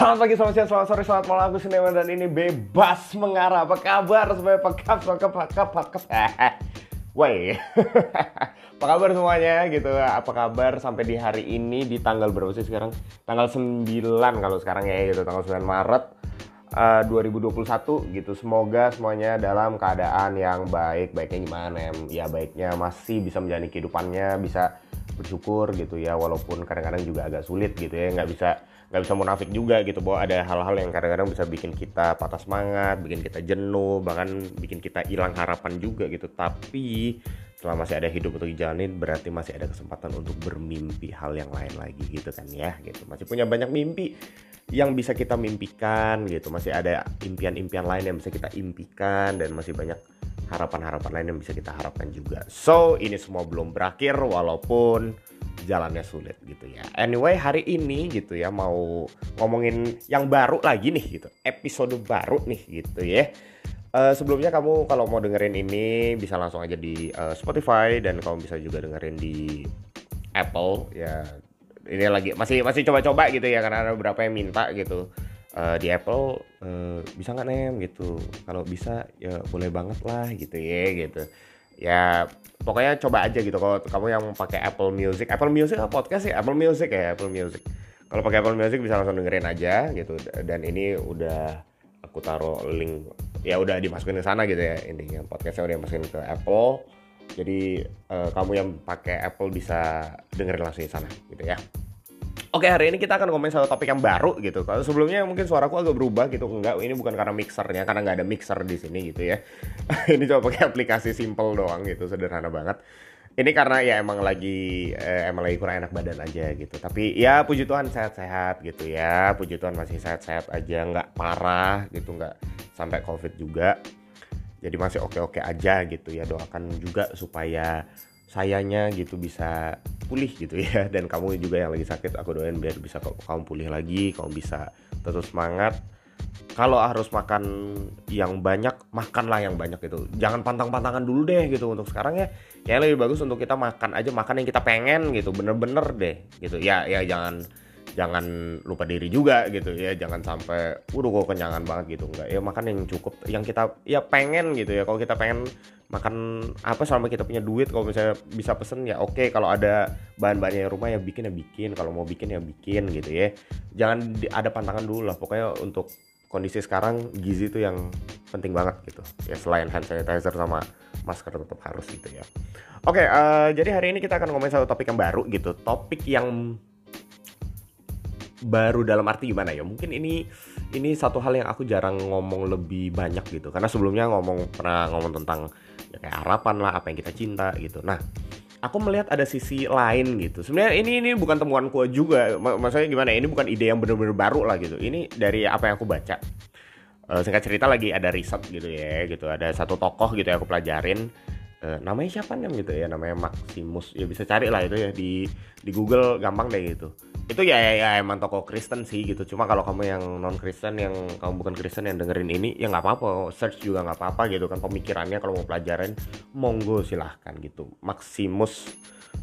Selamat pagi, selamat siang, selamat sore, selamat malam. Aku Sineman dan ini bebas mengarah. Apa kabar? Supaya pekap, pekap, pekap, pekap. Woi, apa kabar semuanya gitu? Apa kabar sampai di hari ini di tanggal berapa sih sekarang? Tanggal 9 kalau sekarang ya gitu, tanggal 9 Maret uh, 2021 gitu. Semoga semuanya dalam keadaan yang baik. Baiknya gimana ya? Ya baiknya masih bisa menjalani kehidupannya, bisa bersyukur gitu ya walaupun kadang-kadang juga agak sulit gitu ya nggak bisa nggak bisa munafik juga gitu bahwa ada hal-hal yang kadang-kadang bisa bikin kita patah semangat, bikin kita jenuh, bahkan bikin kita hilang harapan juga gitu. Tapi selama masih ada hidup untuk dijalanin berarti masih ada kesempatan untuk bermimpi hal yang lain lagi gitu kan ya gitu. Masih punya banyak mimpi yang bisa kita mimpikan gitu. Masih ada impian-impian lain yang bisa kita impikan dan masih banyak harapan-harapan lain yang bisa kita harapkan juga. So, ini semua belum berakhir walaupun jalannya sulit gitu ya. Anyway, hari ini gitu ya mau ngomongin yang baru lagi nih gitu. Episode baru nih gitu ya. Uh, sebelumnya kamu kalau mau dengerin ini bisa langsung aja di uh, Spotify dan kamu bisa juga dengerin di Apple ya. Ini lagi masih masih coba-coba gitu ya karena ada beberapa yang minta gitu. Uh, di Apple uh, bisa nggak nem gitu. Kalau bisa ya boleh banget lah gitu ya gitu. Ya pokoknya coba aja gitu. Kalau kamu yang pakai Apple Music Apple Music apa podcast sih? Apple Music ya Apple Music. Kalau pakai Apple Music bisa langsung dengerin aja gitu. Dan ini udah aku taruh link ya udah dimasukin ke sana gitu ya intinya. Podcastnya udah dimasukin ke Apple. Jadi uh, kamu yang pakai Apple bisa dengerin langsung di sana gitu ya Oke hari ini kita akan ngomongin satu topik yang baru gitu. Kalau sebelumnya mungkin suaraku agak berubah gitu. Enggak, ini bukan karena mixernya, karena nggak ada mixer di sini gitu ya. ini coba pakai aplikasi simple doang gitu, sederhana banget. Ini karena ya emang lagi eh, emang lagi kurang enak badan aja gitu. Tapi ya puji Tuhan sehat-sehat gitu ya. Puji Tuhan masih sehat-sehat aja, nggak parah gitu, nggak sampai covid juga. Jadi masih oke-oke aja gitu ya. Doakan juga supaya sayanya gitu bisa pulih gitu ya. Dan kamu juga yang lagi sakit aku doain biar bisa kamu pulih lagi kamu bisa tetap semangat. Kalau harus makan yang banyak makanlah yang banyak gitu. Jangan pantang-pantangan dulu deh gitu. Untuk sekarang ya ya lebih bagus untuk kita makan aja makan yang kita pengen gitu. Bener-bener deh gitu. Ya ya jangan jangan lupa diri juga gitu ya. Jangan sampai udah kok kenyangan banget gitu. Enggak. Ya makan yang cukup yang kita ya pengen gitu ya. Kalau kita pengen makan apa selama kita punya duit kalau misalnya bisa pesen ya oke. Kalau ada bahan-bahannya rumah ya bikin ya bikin. Kalau mau bikin ya bikin gitu ya. Jangan ada pantangan dulu lah. Pokoknya untuk kondisi sekarang gizi itu yang penting banget gitu. Ya selain hand sanitizer sama masker tetap harus gitu ya. Oke uh, jadi hari ini kita akan ngomongin satu topik yang baru gitu. Topik yang baru dalam arti gimana ya? Mungkin ini ini satu hal yang aku jarang ngomong lebih banyak gitu. Karena sebelumnya ngomong pernah ngomong tentang ya kayak harapan lah apa yang kita cinta gitu. Nah aku melihat ada sisi lain gitu. Sebenarnya ini ini bukan temuanku juga. Maksudnya gimana ini bukan ide yang benar-benar baru lah gitu. Ini dari apa yang aku baca. Uh, singkat cerita lagi ada riset gitu ya gitu. Ada satu tokoh gitu yang aku pelajarin. Uh, namanya siapa nih gitu ya? Namanya Maximus. Ya bisa cari lah itu ya di di Google gampang deh gitu itu ya, ya, ya emang toko Kristen sih gitu. Cuma kalau kamu yang non Kristen yang kamu bukan Kristen yang dengerin ini ya nggak apa-apa. Search juga nggak apa-apa gitu kan pemikirannya kalau mau pelajarin monggo silahkan gitu. Maximus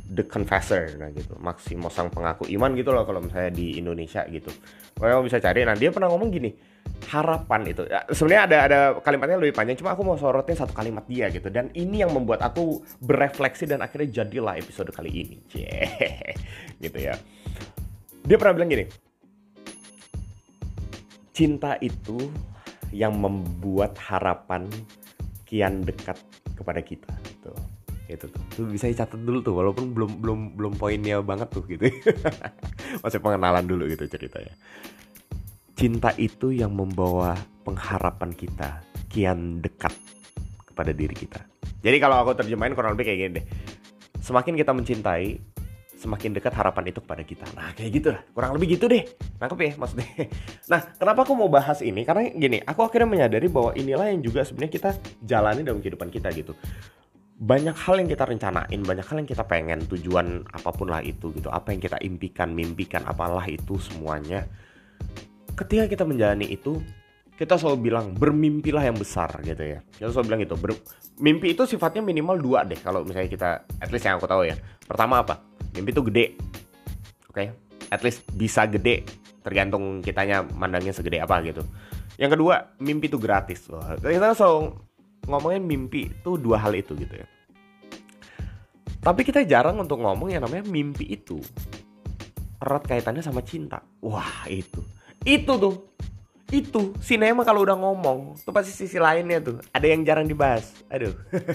the Confessor nah gitu. Maximus sang pengaku iman gitu loh kalau misalnya di Indonesia gitu. Kamu bisa cari. Nah dia pernah ngomong gini harapan itu. Ya, sebenarnya ada ada kalimatnya lebih panjang. Cuma aku mau sorotin satu kalimat dia gitu. Dan ini yang membuat aku berefleksi dan akhirnya jadilah episode kali ini. Cie. gitu ya dia pernah bilang gini, cinta itu yang membuat harapan kian dekat kepada kita. Tuh, itu tuh. Tuh bisa dicatat dulu tuh, walaupun belum belum belum poinnya banget tuh gitu. Masih pengenalan dulu gitu ceritanya. Cinta itu yang membawa pengharapan kita kian dekat kepada diri kita. Jadi kalau aku terjemahin kurang lebih kayak gini deh. Semakin kita mencintai, semakin dekat harapan itu kepada kita. Nah, kayak gitu lah. Kurang lebih gitu deh. Nangkep ya maksudnya. Nah, kenapa aku mau bahas ini? Karena gini, aku akhirnya menyadari bahwa inilah yang juga sebenarnya kita jalani dalam kehidupan kita gitu. Banyak hal yang kita rencanain, banyak hal yang kita pengen, tujuan apa pun lah itu gitu. Apa yang kita impikan, mimpikan, apalah itu semuanya. Ketika kita menjalani itu, kita selalu bilang bermimpilah yang besar gitu ya. Kita selalu bilang itu. Ber, mimpi itu sifatnya minimal dua deh kalau misalnya kita, at least yang aku tahu ya. Pertama apa? Mimpi itu gede. Oke? Okay? at least bisa gede tergantung kitanya mandangnya segede apa gitu. Yang kedua mimpi itu gratis. Loh kita selalu ngomongin mimpi itu dua hal itu gitu ya. Tapi kita jarang untuk ngomong yang namanya mimpi itu erat kaitannya sama cinta. Wah itu. Itu tuh. Itu. Sinema kalau udah ngomong tuh pasti sisi lainnya tuh. Ada yang jarang dibahas. Aduh.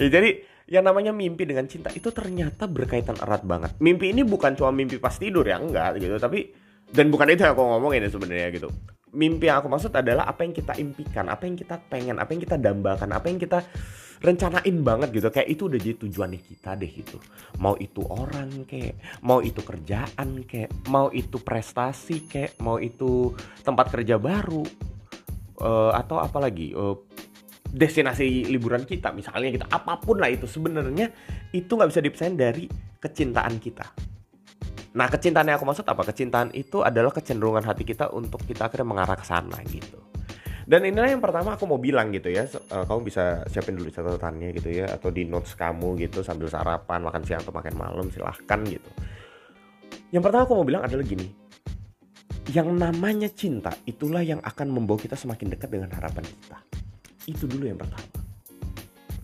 Ya, jadi yang namanya mimpi dengan cinta itu ternyata berkaitan erat banget. Mimpi ini bukan cuma mimpi pas tidur ya enggak gitu. Tapi dan bukan itu yang aku ngomongin sebenarnya gitu. Mimpi yang aku maksud adalah apa yang kita impikan apa yang kita pengen apa yang kita dambakan apa yang kita rencanain banget gitu. Kayak itu udah jadi tujuan kita deh gitu. Mau itu orang kayak mau itu kerjaan kayak mau itu prestasi kayak mau itu tempat kerja baru uh, atau apalagi uh, destinasi liburan kita misalnya kita apa pun lah itu sebenarnya itu nggak bisa dipisahin dari kecintaan kita. Nah kecintaan yang aku maksud apa? Kecintaan itu adalah kecenderungan hati kita untuk kita akhirnya mengarah ke sana gitu. Dan inilah yang pertama aku mau bilang gitu ya, uh, kamu bisa siapin dulu catatannya gitu ya, atau di notes kamu gitu sambil sarapan, makan siang atau makan malam silahkan gitu. Yang pertama aku mau bilang adalah gini, yang namanya cinta itulah yang akan membawa kita semakin dekat dengan harapan kita. Itu dulu yang pertama.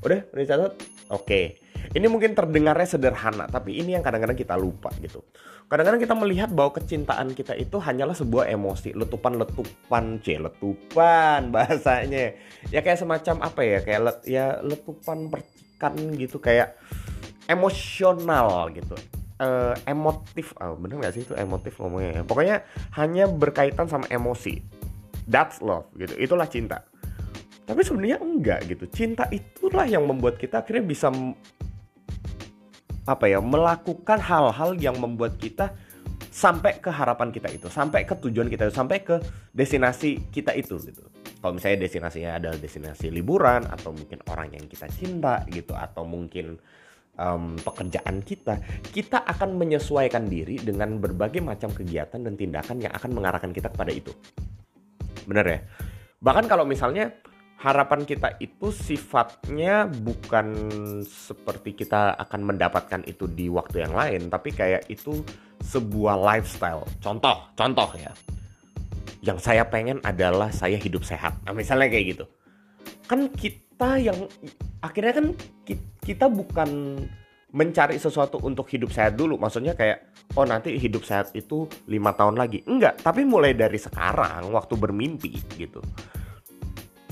Udah, udah catat? Oke. Ini mungkin terdengarnya sederhana, tapi ini yang kadang-kadang kita lupa gitu. Kadang-kadang kita melihat bahwa kecintaan kita itu hanyalah sebuah emosi, letupan-letupan, c, letupan bahasanya. Ya kayak semacam apa ya, kayak let, ya letupan percikan gitu, kayak emosional gitu. Uh, emotif, oh, bener gak sih itu emotif ngomongnya? Ya? Pokoknya hanya berkaitan sama emosi. That's love gitu. Itulah cinta. Tapi sebenarnya enggak gitu. Cinta itulah yang membuat kita akhirnya bisa apa ya melakukan hal-hal yang membuat kita sampai ke harapan kita itu, sampai ke tujuan kita itu, sampai ke destinasi kita itu gitu. Kalau misalnya destinasinya adalah destinasi liburan atau mungkin orang yang kita cinta gitu atau mungkin um, pekerjaan kita, kita akan menyesuaikan diri dengan berbagai macam kegiatan dan tindakan yang akan mengarahkan kita kepada itu. Bener ya? Bahkan kalau misalnya harapan kita itu sifatnya bukan seperti kita akan mendapatkan itu di waktu yang lain, tapi kayak itu sebuah lifestyle. Contoh, contoh ya. Yang saya pengen adalah saya hidup sehat. Nah, misalnya kayak gitu. Kan kita yang akhirnya kan kita bukan mencari sesuatu untuk hidup sehat dulu. Maksudnya kayak, oh nanti hidup sehat itu lima tahun lagi. Enggak, tapi mulai dari sekarang waktu bermimpi gitu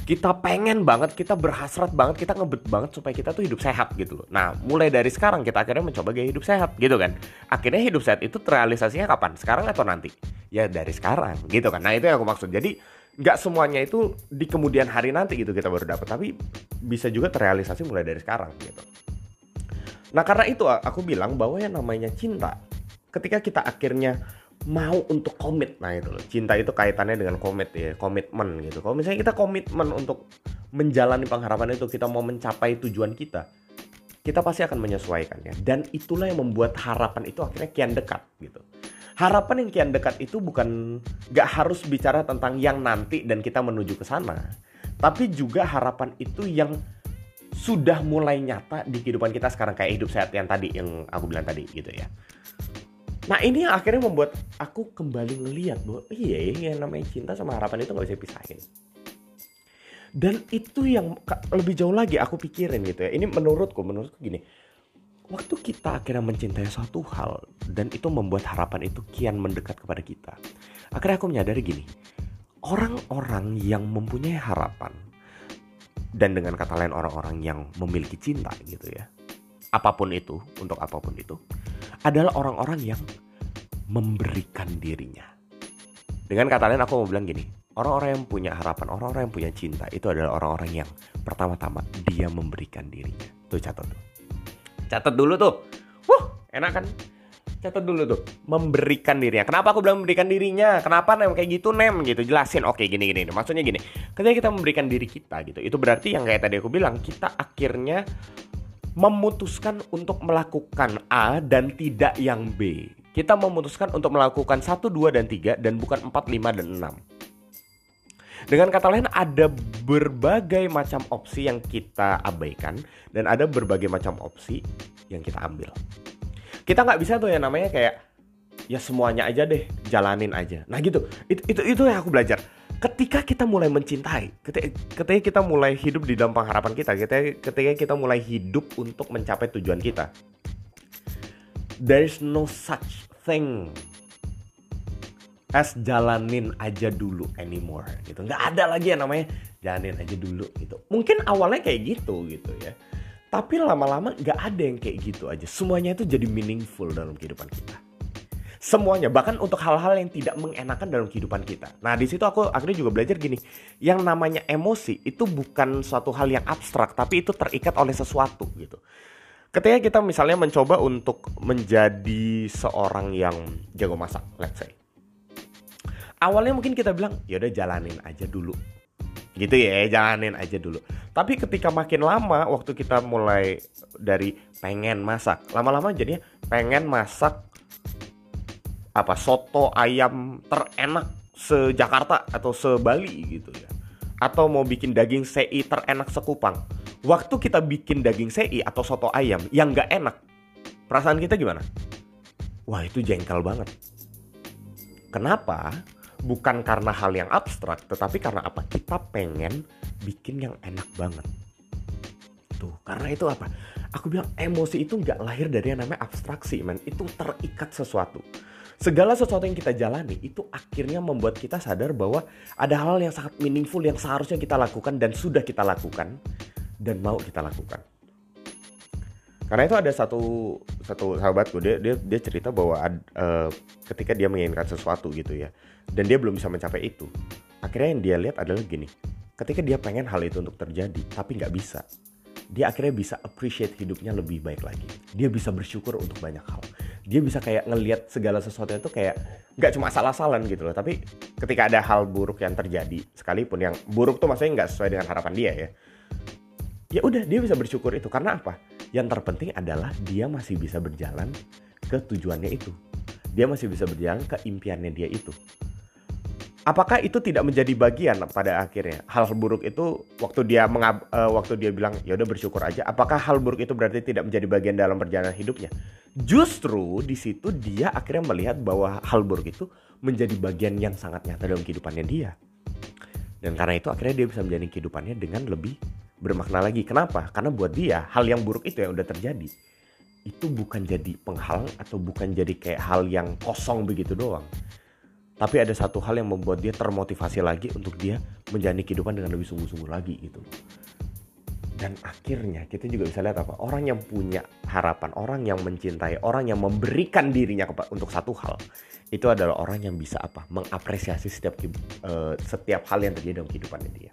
kita pengen banget, kita berhasrat banget, kita ngebet banget supaya kita tuh hidup sehat gitu loh. Nah, mulai dari sekarang kita akhirnya mencoba gaya hidup sehat gitu kan. Akhirnya hidup sehat itu terrealisasinya kapan? Sekarang atau nanti? Ya dari sekarang gitu kan. Nah, itu yang aku maksud. Jadi nggak semuanya itu di kemudian hari nanti gitu kita baru dapat, tapi bisa juga terrealisasi mulai dari sekarang gitu. Nah, karena itu aku bilang bahwa yang namanya cinta ketika kita akhirnya mau untuk komit. Nah itu loh. Cinta itu kaitannya dengan komit ya komitmen gitu. Kalau misalnya kita komitmen untuk menjalani pengharapan itu kita mau mencapai tujuan kita kita pasti akan menyesuaikannya dan itulah yang membuat harapan itu akhirnya kian dekat gitu. Harapan yang kian dekat itu bukan gak harus bicara tentang yang nanti dan kita menuju ke sana tapi juga harapan itu yang sudah mulai nyata di kehidupan kita sekarang. Kayak hidup sehat yang tadi yang aku bilang tadi gitu ya Nah ini yang akhirnya membuat aku kembali ngeliat bahwa iya yang namanya cinta sama harapan itu gak bisa dipisahin. Dan itu yang lebih jauh lagi aku pikirin gitu ya. Ini menurutku, menurutku gini. Waktu kita akhirnya mencintai suatu hal dan itu membuat harapan itu kian mendekat kepada kita. Akhirnya aku menyadari gini. Orang-orang yang mempunyai harapan dan dengan kata lain orang-orang yang memiliki cinta gitu ya. Apa pun itu, untuk apa pun itu adalah orang-orang yang memberikan dirinya. Dengan kata lain aku mau bilang gini, orang-orang yang punya harapan, orang-orang yang punya cinta itu adalah orang-orang yang pertama-tama dia memberikan dirinya. Tuh catat tuh. Catat dulu tuh. Wuh, enak kan? Catat dulu tuh. Memberikan dirinya. Kenapa aku bilang memberikan dirinya? Kenapa nem kayak gitu nem gitu? Jelasin. Oke, gini gini. Maksudnya gini. Ketika kita memberikan diri kita gitu, itu berarti yang kayak tadi aku bilang, kita akhirnya memutuskan untuk melakukan A dan tidak yang B. Kita memutuskan untuk melakukan 1, 2, dan 3 dan bukan 4, 5, dan 6. Dengan kata lain ada berbagai macam opsi yang kita abaikan dan ada berbagai macam opsi yang kita ambil. Kita nggak bisa tuh yang namanya kayak ya semuanya aja deh jalanin aja. Nah gitu itu itu itu yang aku belajar. Ketika kita mulai mencintai ketika, ketika kita mulai hidup di dalam pengharapan kita ketika ketika kita mulai hidup untuk mencapai tujuan kita there is no such thing as jalanin aja dulu anymore gitu. Nggak ada lagi yang namanya jalanin aja dulu gitu. Mungkin awalnya kayak gitu gitu ya. Tapi lama-lama nggak ada yang kayak gitu aja. Semuanya itu jadi meaningful dalam kehidupan kita semuanya bahkan untuk hal-hal yang tidak mengenakan dalam kehidupan kita. Nah di situ aku akhirnya juga belajar gini, yang namanya emosi itu bukan suatu hal yang abstrak, tapi itu terikat oleh sesuatu gitu. Ketika kita misalnya mencoba untuk menjadi seorang yang jago masak, let's say, awalnya mungkin kita bilang ya udah jalanin aja dulu, gitu ya, jalanin aja dulu. Tapi ketika makin lama, waktu kita mulai dari pengen masak, lama-lama jadinya pengen masak apa soto ayam terenak se Jakarta atau se Bali gitu ya. Atau mau bikin daging sei terenak sekupang. Waktu kita bikin daging sei atau soto ayam yang nggak enak perasaan kita gimana? Wah itu jengkel banget. Kenapa? Bukan karena hal yang abstrak tetapi karena apa? Kita pengen bikin yang enak banget. Tuh karena itu apa? Aku bilang emosi itu nggak lahir dari yang namanya abstraksi man itu terikat sesuatu segala sesuatu yang kita jalani itu akhirnya membuat kita sadar bahwa ada hal yang sangat meaningful yang seharusnya kita lakukan dan sudah kita lakukan dan mau kita lakukan. Karena itu ada satu satu sahabatku dia dia, dia cerita bahwa ad, uh, ketika dia menginginkan sesuatu gitu ya dan dia belum bisa mencapai itu, akhirnya yang dia lihat adalah gini, ketika dia pengen hal itu untuk terjadi tapi nggak bisa, dia akhirnya bisa appreciate hidupnya lebih baik lagi. Dia bisa bersyukur untuk banyak hal. Dia bisa kayak ngelihat segala sesuatu itu kayak nggak cuma salah-salan gitu loh tapi ketika ada hal buruk yang terjadi sekalipun yang buruk tuh maksudnya nggak sesuai dengan harapan dia ya ya udah dia bisa bersyukur itu. Karena apa? Yang terpenting adalah dia masih bisa berjalan ke tujuannya itu. Dia masih bisa berjalan ke impiannya dia itu apakah itu tidak menjadi bagian pada akhirnya? Hal buruk itu waktu dia mengab, uh, waktu dia bilang ya udah bersyukur aja. Apakah hal buruk itu berarti tidak menjadi bagian dalam perjalanan hidupnya? Justru di situ dia akhirnya melihat bahwa hal buruk itu menjadi bagian yang sangat nyata dalam kehidupannya dia. Dan karena itu akhirnya dia bisa menjalani kehidupannya dengan lebih bermakna lagi. Kenapa? Karena buat dia hal yang buruk itu yang udah terjadi itu bukan jadi penghalang atau bukan jadi kayak hal yang kosong begitu doang tapi ada satu hal yang membuat dia termotivasi lagi untuk dia menjalani kehidupan dengan lebih sungguh-sungguh lagi gitu dan akhirnya kita juga bisa lihat apa? Orang yang punya harapan orang yang mencintai orang yang memberikan dirinya untuk satu hal itu adalah orang yang bisa apa? Mengapresiasi setiap uh, setiap hal yang terjadi dalam kehidupannya dia.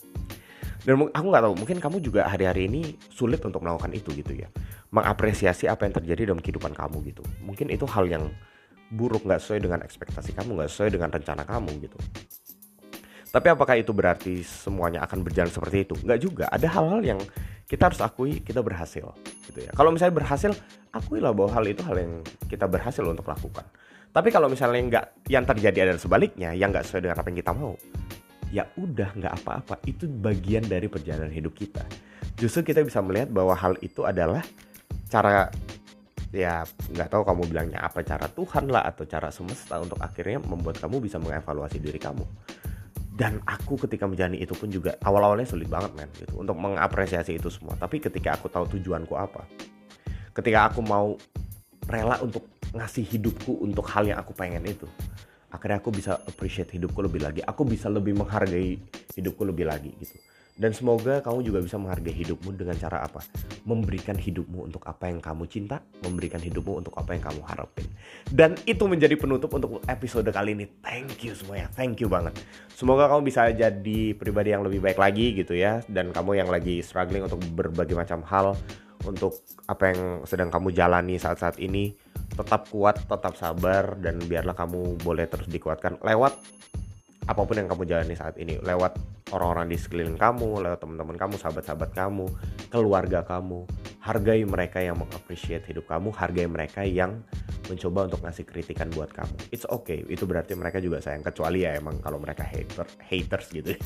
Dan aku nggak tahu mungkin kamu juga hari-hari ini sulit untuk melakukan itu gitu ya. Mengapresiasi apa yang terjadi dalam kehidupan kamu gitu. Mungkin itu hal yang buruk nggak sesuai dengan ekspektasi kamu nggak sesuai dengan rencana kamu gitu. Tapi apakah itu berarti semuanya akan berjalan seperti itu? Nggak juga. Ada hal-hal yang kita harus akui kita berhasil gitu ya. Kalau misalnya berhasil akuilah bahwa hal itu hal yang kita berhasil untuk lakukan. Tapi kalau misalnya nggak yang terjadi adalah sebaliknya yang nggak sesuai dengan apa yang kita mau ya udah nggak apa-apa. Itu bagian dari perjalanan hidup kita. Justru kita bisa melihat bahwa hal itu adalah cara ya nggak tahu kamu bilangnya apa cara Tuhan lah atau cara semesta untuk akhirnya membuat kamu bisa mengevaluasi diri kamu. Dan aku ketika menjalani itu pun juga awal-awalnya sulit banget men gitu untuk mengapresiasi itu semua. Tapi ketika aku tahu tujuanku apa ketika aku mau rela untuk ngasih hidupku untuk hal yang aku pengen itu akhirnya aku bisa appreciate hidupku lebih lagi. Aku bisa lebih menghargai hidupku lebih lagi gitu dan semoga kamu juga bisa menghargai hidupmu dengan cara apa? Memberikan hidupmu untuk apa yang kamu cinta, memberikan hidupmu untuk apa yang kamu harapin. Dan itu menjadi penutup untuk episode kali ini. Thank you semuanya, thank you banget. Semoga kamu bisa jadi pribadi yang lebih baik lagi gitu ya. Dan kamu yang lagi struggling untuk berbagai macam hal, untuk apa yang sedang kamu jalani saat-saat ini, tetap kuat, tetap sabar, dan biarlah kamu boleh terus dikuatkan lewat apa pun yang kamu jalani saat ini lewat orang-orang di sekeliling kamu, lewat teman-teman kamu, sahabat-sahabat kamu, keluarga kamu. Hargai mereka yang mengapresiasi hidup kamu, hargai mereka yang mencoba untuk ngasih kritikan buat kamu. It's okay, itu berarti mereka juga sayang kecuali ya emang kalau mereka hater haters gitu.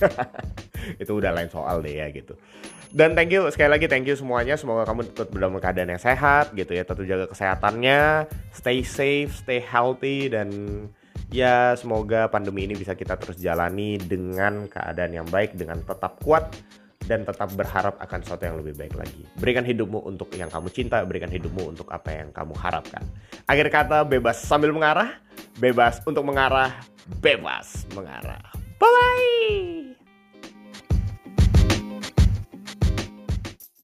itu udah lain soal deh ya gitu. Dan thank you sekali lagi thank you semuanya. Semoga kamu tetap dalam keadaan yang sehat gitu ya. Tetap jaga kesehatannya, stay safe, stay healthy dan ya semoga pandemi ini bisa kita terus jalani dengan keadaan yang baik dengan tetap kuat dan tetap berharap akan sesuatu yang lebih baik lagi. Berikan hidupmu untuk yang kamu cinta, berikan hidupmu untuk apa yang kamu harapkan. Akhir kata, bebas sambil mengarah, bebas untuk mengarah, bebas mengarah. Bye-bye!